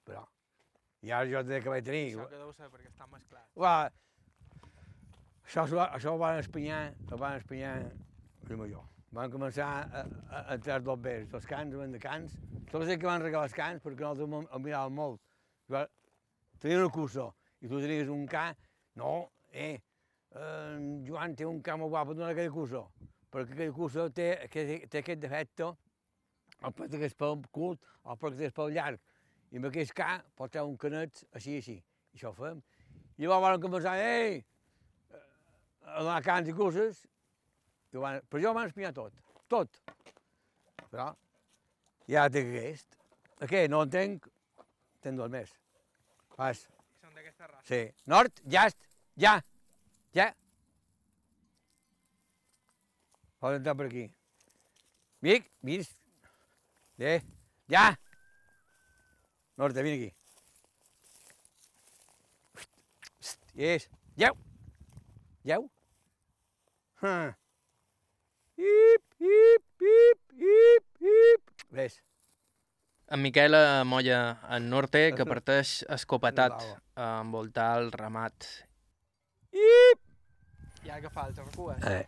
Però, ara jo de que vaig tenir, Això que deu ser perquè està mesclat. va, això, això ho van espanyar, ho van espanyar el major. Van començar a, a, a entrar dos bes, els cans, van de cans, tots els que van regalar els cans, perquè nosaltres el miràvem molt. Va, tenia una cursa, i tu tenies un ca, no, eh, en Joan té un ca molt guapo, dona aquella cursa, perquè aquella cursa té, aquest- té aquest defecte, el perquè és pel curt, o perquè és pel llarg, i amb aquest ca pot treure un canet així, així, i això ho fem. I llavors van començar, ei, a donar cants i curses, i van, però jo van espiar tot, tot. Però ja té aquest. Aquest no entenc, tenc dos més. Vas, I són d'aquesta raça. sí. Nord, ja, ja, ja. Pots entrar per aquí. Mic, vins. Bé, ja. Norte, vine aquí. Yes. Lleu. Lleu. Ah. Ip, ip, ip, ip, ip. Ves. En Miquel molla en norte, que parteix escopetat a envoltar el ramat. Ip. I ara que falta, recua. Eh.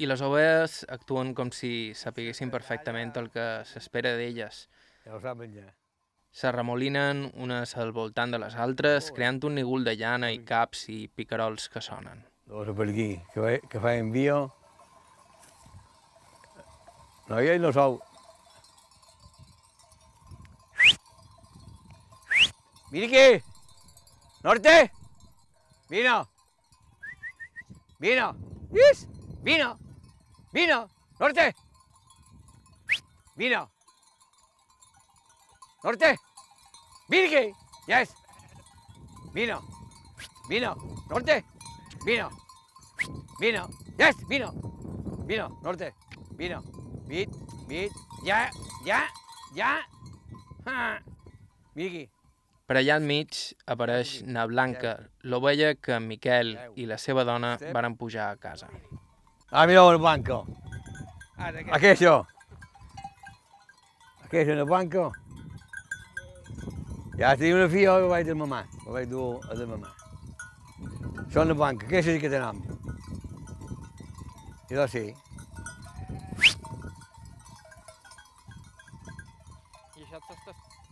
I les ovelles actuen com si sapiguessin perfectament el que s'espera d'elles. Ja ho saben ja. S'arremolinen unes al voltant de les altres, creant un nigul de llana i caps i picarols que sonen. Dos per aquí, que, que fa envio. No, ja no sou. Vine aquí! Norte! Vino! Vino! Yes! Vino! Vino! Norte! Vino! Norte! Aquí! Yes! Vino! Vino! Norte! Vino! Vino! Yes! Vino! Vino! Norte! Vino! Vit! Vit! Ja! Ja! Ja! Vine aquí! Per allà enmig apareix Na Blanca, l'ovella que en Miquel i la seva dona varen pujar a casa. Ah, mira el banco. Ara, aquest. Aquello. Aquello en el banco. Ja tenia una filla que vaig de mamà. Ho vaig dur a de mamà. En el banco. Aquello sí que tenim. I doncs sí. I això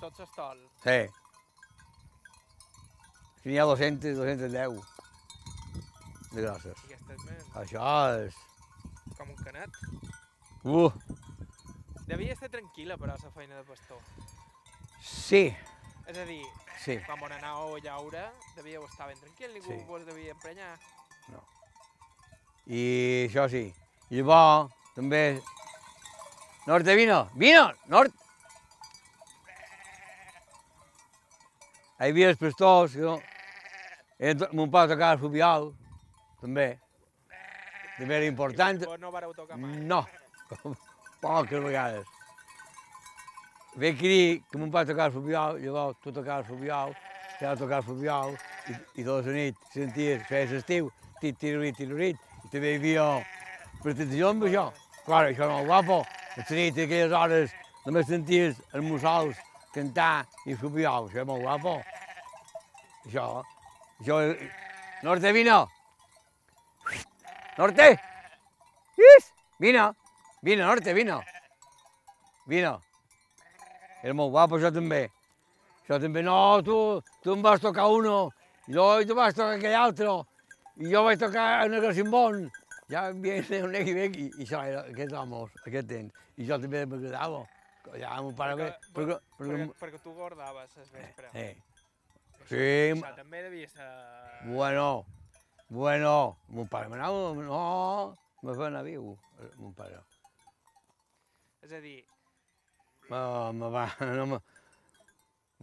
tot, s'estol. Sí. Si n'hi ha 200, 210 de grosses. Aquesta Això és... com un canet. Uh, Devia estar tranquil·la, però, la feina de pastor. sí, És a dir, sí. quan van anar a llaure, devíeu estar ben tranquil, ningú Sí. vos devia emprenyar. I això sí. I llavors, també... Norte, vino! Vino! Nord! Hi havia els pastors, que no... Mon pare tocava el fluvial, també. També era important. Vos no vareu tocar mai. No, poques vegades. Ve aquí dir que mon pare tocava el fluvial, llavors tu tocaves el fluvial, ja tocava el fluvial, i, i tota la nit senties, feies l'estiu, tit, tirurit, tirurit, i també hi havia presentació amb això. Clar, això era molt guapo. A la nit, a aquelles hores, només senties els mussols cantar i sopiar, això era molt guapo. Això, això... Norte, vino! Norte! Is! Vino! Vino, Norte, vino! Vino! Era molt guapo això també. Això també, no, tu, tu em vas tocar uno, i jo, tu vas tocar aquell altre, i jo vaig tocar un Simbón. Ja viene un negui bec, i, i això era aquests homes, aquest temps. I jo també m'agradava. Ja m'ho pare perquè, Perquè, perquè, perquè, perquè tu guardaves les vespre. eh, Això- sí, Això també devia ser... Bueno, bueno, mon pare m'anava, no, me fa anar viu, eh, mon pare. És a dir, Me, me va, no me,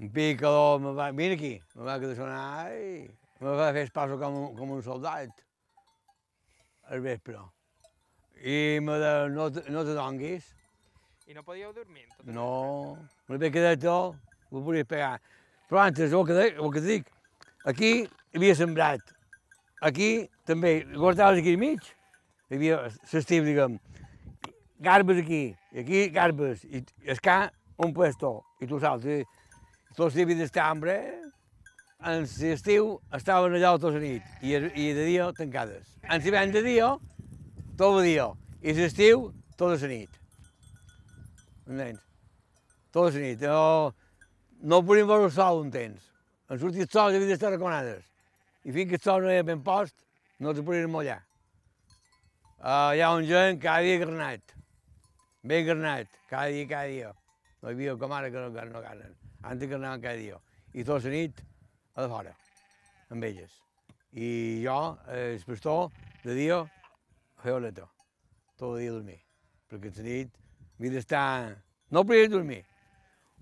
un picador, me va, vine aquí, me va quedar sonar, ai, me va fer espasso com, un- com un soldat, al vespre. I me de, no, no te donguis, i no podíeu dormir? Nit? no, me vaig quedar tot, ho podies pegar. Però antes, el que, el que dic, aquí havia sembrat, aquí també, guardaves aquí al mig, hi havia l'estiu, diguem, garbes aquí, i aquí garbes, i escà un puesto, i tu saps, i tots havien d'estar hambre, en l'estiu estaven allà tota la nit, i, i de dia tancades. En l'hivern de dia, tot el dia, i l'estiu, tota la nit. Entens? Tota la nit. No, no podíem veure el sol un temps. En sortir el sol havia d'estar raconades. I fins que el sol no era ben post, no te podien mullar. Uh, hi ha un gent cada dia granat. Ben granat, cada dia, cada dia. No hi havia com ara que no, que no ganen. Antes granaven cada dia. I tota la nit a de fora, amb elles. I jo, eh, el pastor, de dia, feia l'eta. Tot el dia a dormir. Perquè la nit havia d'estar... No podia dormir.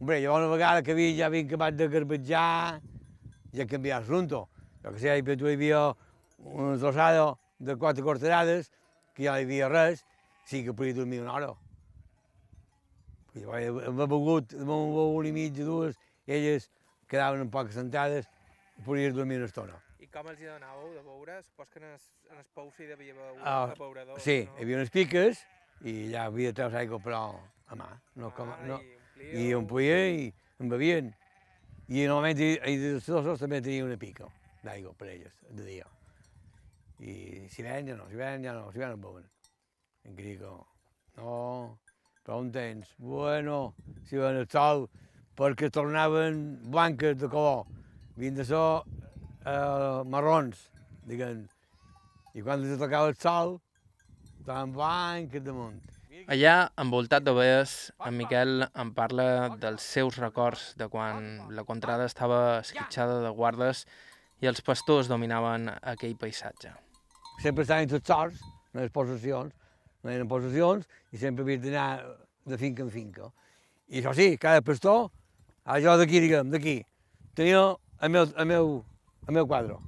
Hombre, jo una vegada que havia, ja havia acabat de garbatjar, ja canviar l'assumpte. Jo que sé, hi havia una trossada de quatre quarterades, que ja hi havia res, sí que podia dormir una hora. Hem begut, una i mitja, dues, i elles quedaven un poc sentades i podies dormir una estona. I com els hi donàveu de beure? Supos que en el, en el pou s'hi devia beure Ah, a abeurador, Sí, no? hi havia unes piques i ja havia de treure aigua, però a mà. No, com, Ah, no. I, I omplia i en bevien. I normalment i, i de tots també tenia una pica d'aigua per elles, de dia. I si ven ja no, si ven ja no, si ven no beuen. En crico, no, però un temps, bueno, si ven el sol, perquè tornaven blanques de color, havien de ser eh, marrons, diguem. I quan els tocava el sol, estaven blanques damunt. Allà, envoltat d'ovelles, en Miquel em parla dels seus records de quan la contrada estava esquitxada de guardes i els pastors dominaven aquell paisatge. sempre estaven tots sols, no eren possessions, no eren possessions, i sempre havies d'anar de finca en finca. I això sí, cada pastor, allò d'aquí, diguem, d'aquí, tenia el meu, el meu, el meu quadre.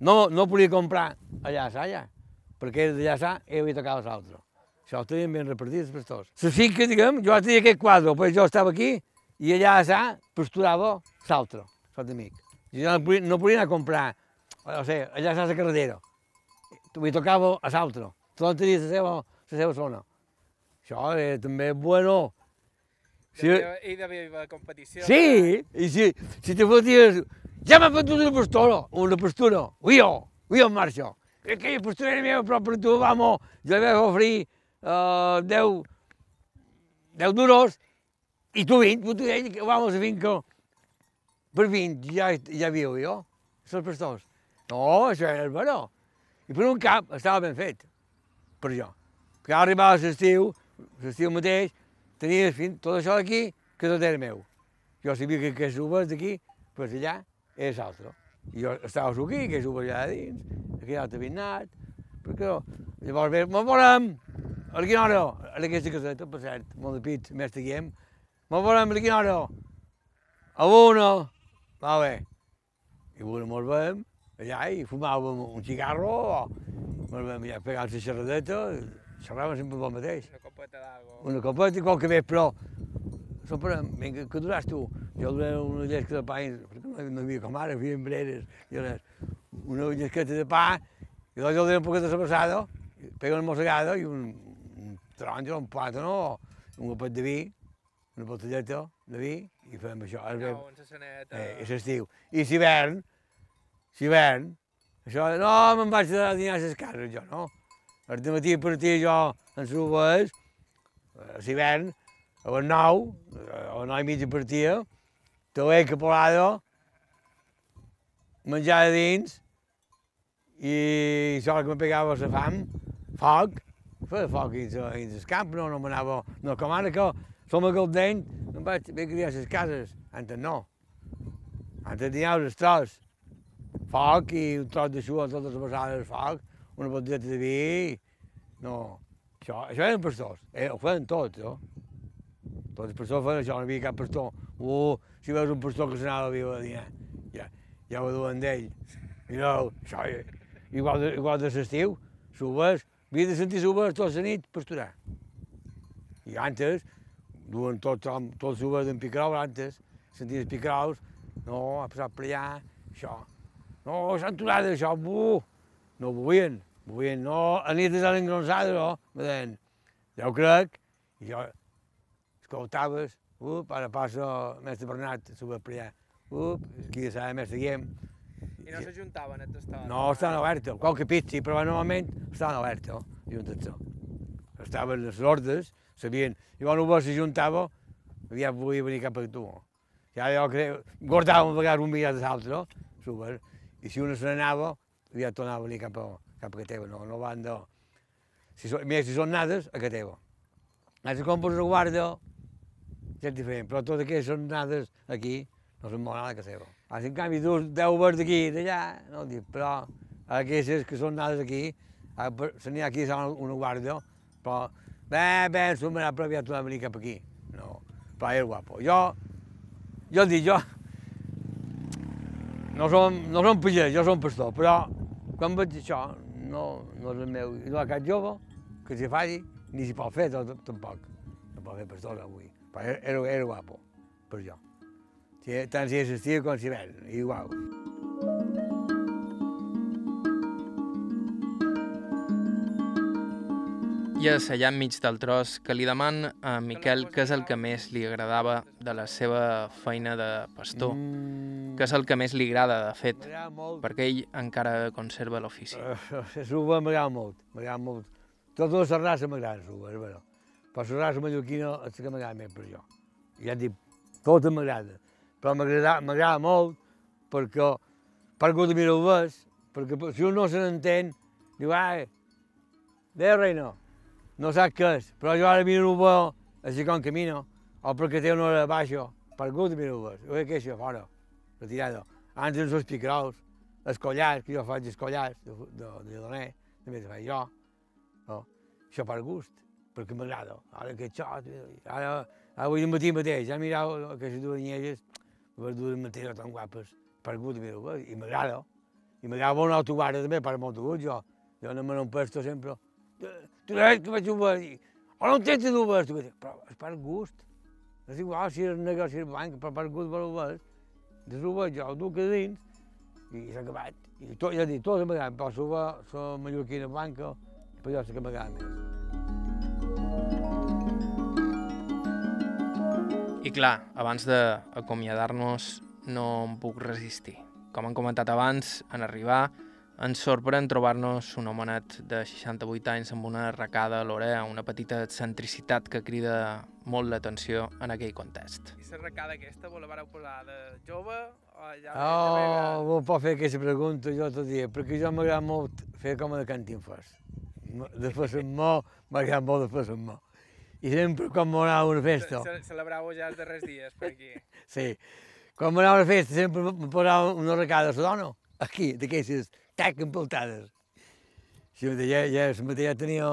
No, no podia comprar allà allà, perquè era d'allà a sa i havia tocat l'altre. Això ho tenien ben repartits els pastors. La finca, diguem, jo tenia aquest quadre, però jo estava aquí i allà a sa pasturava l'altre, sot amic. Jo no podia, no podia anar a comprar, o sigui, allà a la carretera li tocava a l'altre. Tot tenia la seva, la seva zona. Això era també bueno. Sí, hi devia haver competició. sí, i si, si te foties... Ja m'ha fotut una pastora, una pastura. Ui, jo, ui, jo en marxa. Aquella pastura era meva, però per tu, vamos, jo li vaig oferir uh, 10, 10 duros i tu 20, tu ell, que vamos a finca per 20, ja, ja viu jo, els pastors. No, això era el veró. I per un cap estava ben fet, per jo. Que arribava l'estiu, l'estiu mateix, tenia fin, tot això d'aquí, que tot era meu. Jo sabia que aquests uvas d'aquí, pues allà, és altre. I jo estava aquí, aquests uvas allà dins, aquell altre havia anat, perquè jo, llavors bé, me'n veurem, a quina hora, a aquesta caseta, per cert, molt de pit, més teguem, me'n veurem a quina hora, a una, va bé. I una mos veiem, allà, i fumàvem un cigarro, o mos veiem allà pegant la xerradeta, xerràvem sempre pel mateix Una copeta d'aigua. una copeta i qualque vespre, però sempre, vinga, què duràs tu? Jo duré una llesca de pa, i, perquè no hi havia com ara, hi havia embreres, i res. Una llisqueta de pa, i llavors jo dono un poquet de sobrassado, pego una mossegada i un, un taronja, un plàtano, un copet de vi, una botelleta de vi, i fem això. Ja, fem- on se seneta... Eh, és estiu. I si hivern, si hivern, això, no, me'n vaig a dinar a les cases, jo, no? El matí partia jo en subes, a l'hivern, a les nou, a les nou i mitja partia, també capolado, menjar de dins, i això que me pegava la fam, foc, feia foc dins, dins el camp, no, no m'anava, no, com ara que som a Galdeny, em vaig haver criar a les cases, antes no. Antes dinàvem els tros, foc i un tros de xua, totes les vessades de foc, una botelleta de vi, no, això, això eren pastors, eh, ho feien tots, no? Tots els pastors feien això, no havia cap pastor. Uh, si veus un pastor que s'anava a viure a dinar, ja, ja ho duen d'ell. No, això, eh, igual de, igual de l'estiu, subes, havia de sentir subes tota la nit pasturar. I antes, duen tots, tots subes d'en picrau, antes, senties picraus, no, ha passat per allà, això. No, s'han aturat això, buh! No ho volien, volien, no, a nit de l'engronçada, no, me deien, ja ho crec, i jo, escoltaves, up, ara passa el mestre Bernat, sube per allà, up, qui de saber mestre Guillem, I no s'ajuntaven a tastar. no, estaven obertes, qualque pit sí, però normalment estaven obertes, no? Estaven les ordes, sabien, i quan un s'ajuntava, aviat volia venir cap a tu. Ja jo crec, guardàvem a vegades un de l'altre, no? Super. I si una se n'anava, aviat tornava a venir cap a, cap a que teva, no, no van de... Si són, més si són nades, a que teva. Si compres una guarda, ja és diferent, però totes aquelles són nades aquí, no són molt nada a casa teva. Ara, si en canvi tu deu veure d'aquí i d'allà, no dic, però aquelles que són nades aquí, ah, se n'hi ha aquí una, guàrdia, però s'ho m'ha però aviat tornar a venir cap aquí. No, però és guapo. Jo, jo dic, jo, no som, no som pagès, jo som pastor, però quan veig això, no, no és el meu, no hi ha cap jove que s'hi faci, ni s'hi pot fer tampoc. No pot fer pastor avui, però era, era guapo, per jo. Tant si és estiu com si hivern, igual. I allà enmig del tros que li deman a Miquel què és el que més li agradava de la seva feina de pastor, Mm, què és el que més li agrada, de fet, perquè ell encara conserva l'ofici. Uh, Suba m'agrada molt, m'agrada molt. Tota la raça m'agrada, Suba, és vera. Però la raça mallorquina és que m'agrada més per jo. Ja et dic, tota m'agrada. Però m'agrada molt perquè, per que mira ho ves, perquè si un no se n'entén, diu, ai, bé, reina, no sap què és, però jo ara miro veu, així com camino, o perquè té una hora baixa, per que mira ho ves, ho he queixa fora, retirada. Antes els picraus, escollars, que jo faig escollars de, de, de doner, també de faig jo. No? Això per gust, perquè m'agrada. Ara que això, ara, avui al matí mateix, ja mirau aquestes dues nielles, les dues mateixes tan guapes, per gust, mira, i m'agrada. I m'agrada una autoguarda també, per molt gust, jo. Jo no me n'empesto sempre. Tu que vaig jugar, o no tens tu dic, però és per gust. És igual si és negre si és blanc, però per gust. De suba jo ho duc a dins, i s'ha acabat. I tot, ja dic, tots m'agraden, però suba la mallorquina blanca, però sé que m'agrada més. I clar, abans d'acomiadar-nos no em puc resistir. Com han comentat abans, en arribar ens sorprèn trobar-nos un homenet de 68 anys amb una arracada a l'orella, una petita excentricitat que crida molt l'atenció en aquell context. I la recada aquesta, vos la vareu posar de jove o ja Oh, vos pot fer aquesta pregunta jo tot dia, perquè jo m'agrada molt fer com a de cantinfes. De fer amb mà, m'agrada molt de fer amb mà. I sempre quan m'anava a una festa, Ce celebrau ja els darrers dies per aquí. sí, quan m'anava a una festa sempre me posava una recada a la dona, aquí, d'aquestes tac empeltades. Si sí, ja, ja, ja, ja tenia,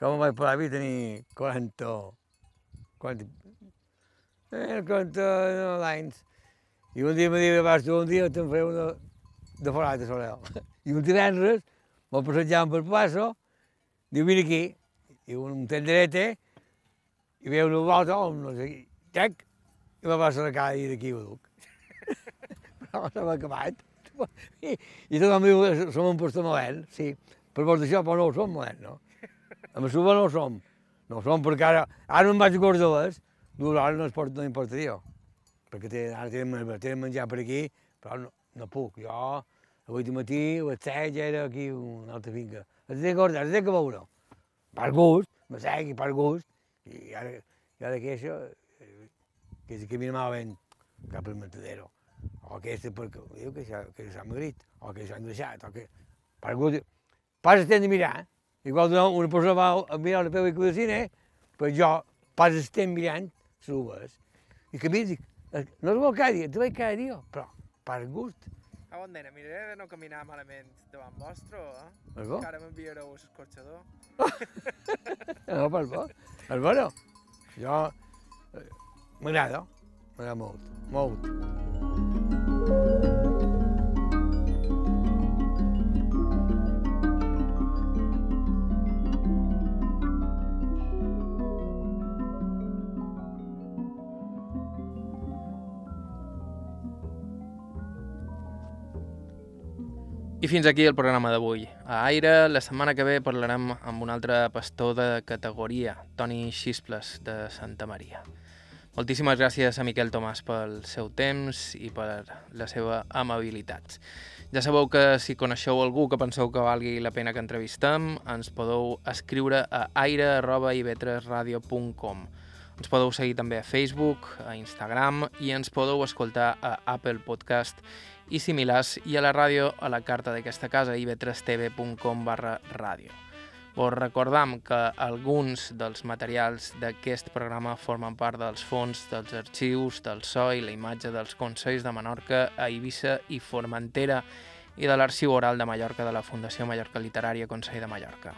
com vaig posar a mi, tenia 40, 40, eh, 40 anys. I un dia me diu, vas tu un dia te'n faré una de forat de solel. I un divendres, me'l passejàvem per plaça, diu, vine aquí, i un tenderete, i veu una volta, o no sé, tac, i me la cara i d'aquí ho duc. no s'ha acabat. I, i tot el meu, som un pastor modern, sí. Per vols això, però no ho som modern, no? Amb Suba no ho som. No ho som perquè ara, ara me'n vaig a Córdoles, dues hores no, es pot, no importaria. Perquè té, ara tenen, tenen menjar per aquí, però no, no puc. Jo, avui de matí, a les set ja era aquí a una altra finca. Té que guardar, es té que veure. Per gust, me segui per gust. I ara, i ara que això, eh, que és que mi malament cap al matadero. O que és perquè diu que s'ha que s'ha magrit, o que s'han deixat, o que... Per gust, pas estem de mirar. Igual una, una persona va a mirar la pel·lícula de cine, però jo pas estem mirant les uvas. I que mi dic, "Eh, no es vol cada dia, te veig cada dia, però per gust. A on nena, miraré de no caminar malament davant vostre, eh? És bo? Encara m'enviareu a l'escorxador. No, per bo. Per bo no. Jo... eh, M'agrada, m'agrada molt, molt. I fins aquí el programa d'avui. A Aire, la setmana que ve parlarem amb un altre pastor de categoria, Toni Xisples, de Santa Maria. Moltíssimes gràcies a Miquel Tomàs pel seu temps i per la seva amabilitat. Ja sabeu que si coneixeu algú que penseu que valgui la pena que entrevistem, ens podeu escriure a aire.ivetresradio.com. Ens podeu seguir també a Facebook, a Instagram i ens podeu escoltar a Apple Podcast i similars i a la ràdio a la carta d'aquesta casa ib3tv.com barra ràdio. Vos recordam que alguns dels materials d'aquest programa formen part dels fons dels arxius del so i la imatge dels Consells de Menorca a Eivissa i Formentera i de l'Arxiu Oral de Mallorca de la Fundació Mallorca Literària Consell de Mallorca.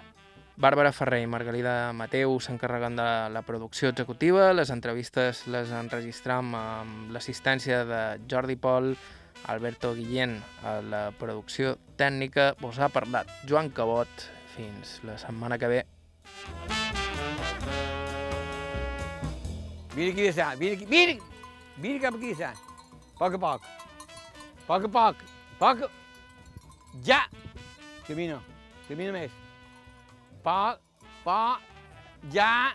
Bàrbara Ferrer i Margalida Mateu s'encarreguen de la producció executiva, les entrevistes les enregistram amb l'assistència de Jordi Pol, Alberto Guillén a la producció tècnica, vos ha parlat Joan Cabot. Fins la setmana que ve. Vine aquí de sa, vine aquí, vine! Vine cap aquí de sa. Poc a poc. Poc a poc. A... Ja! Camina, camina ja!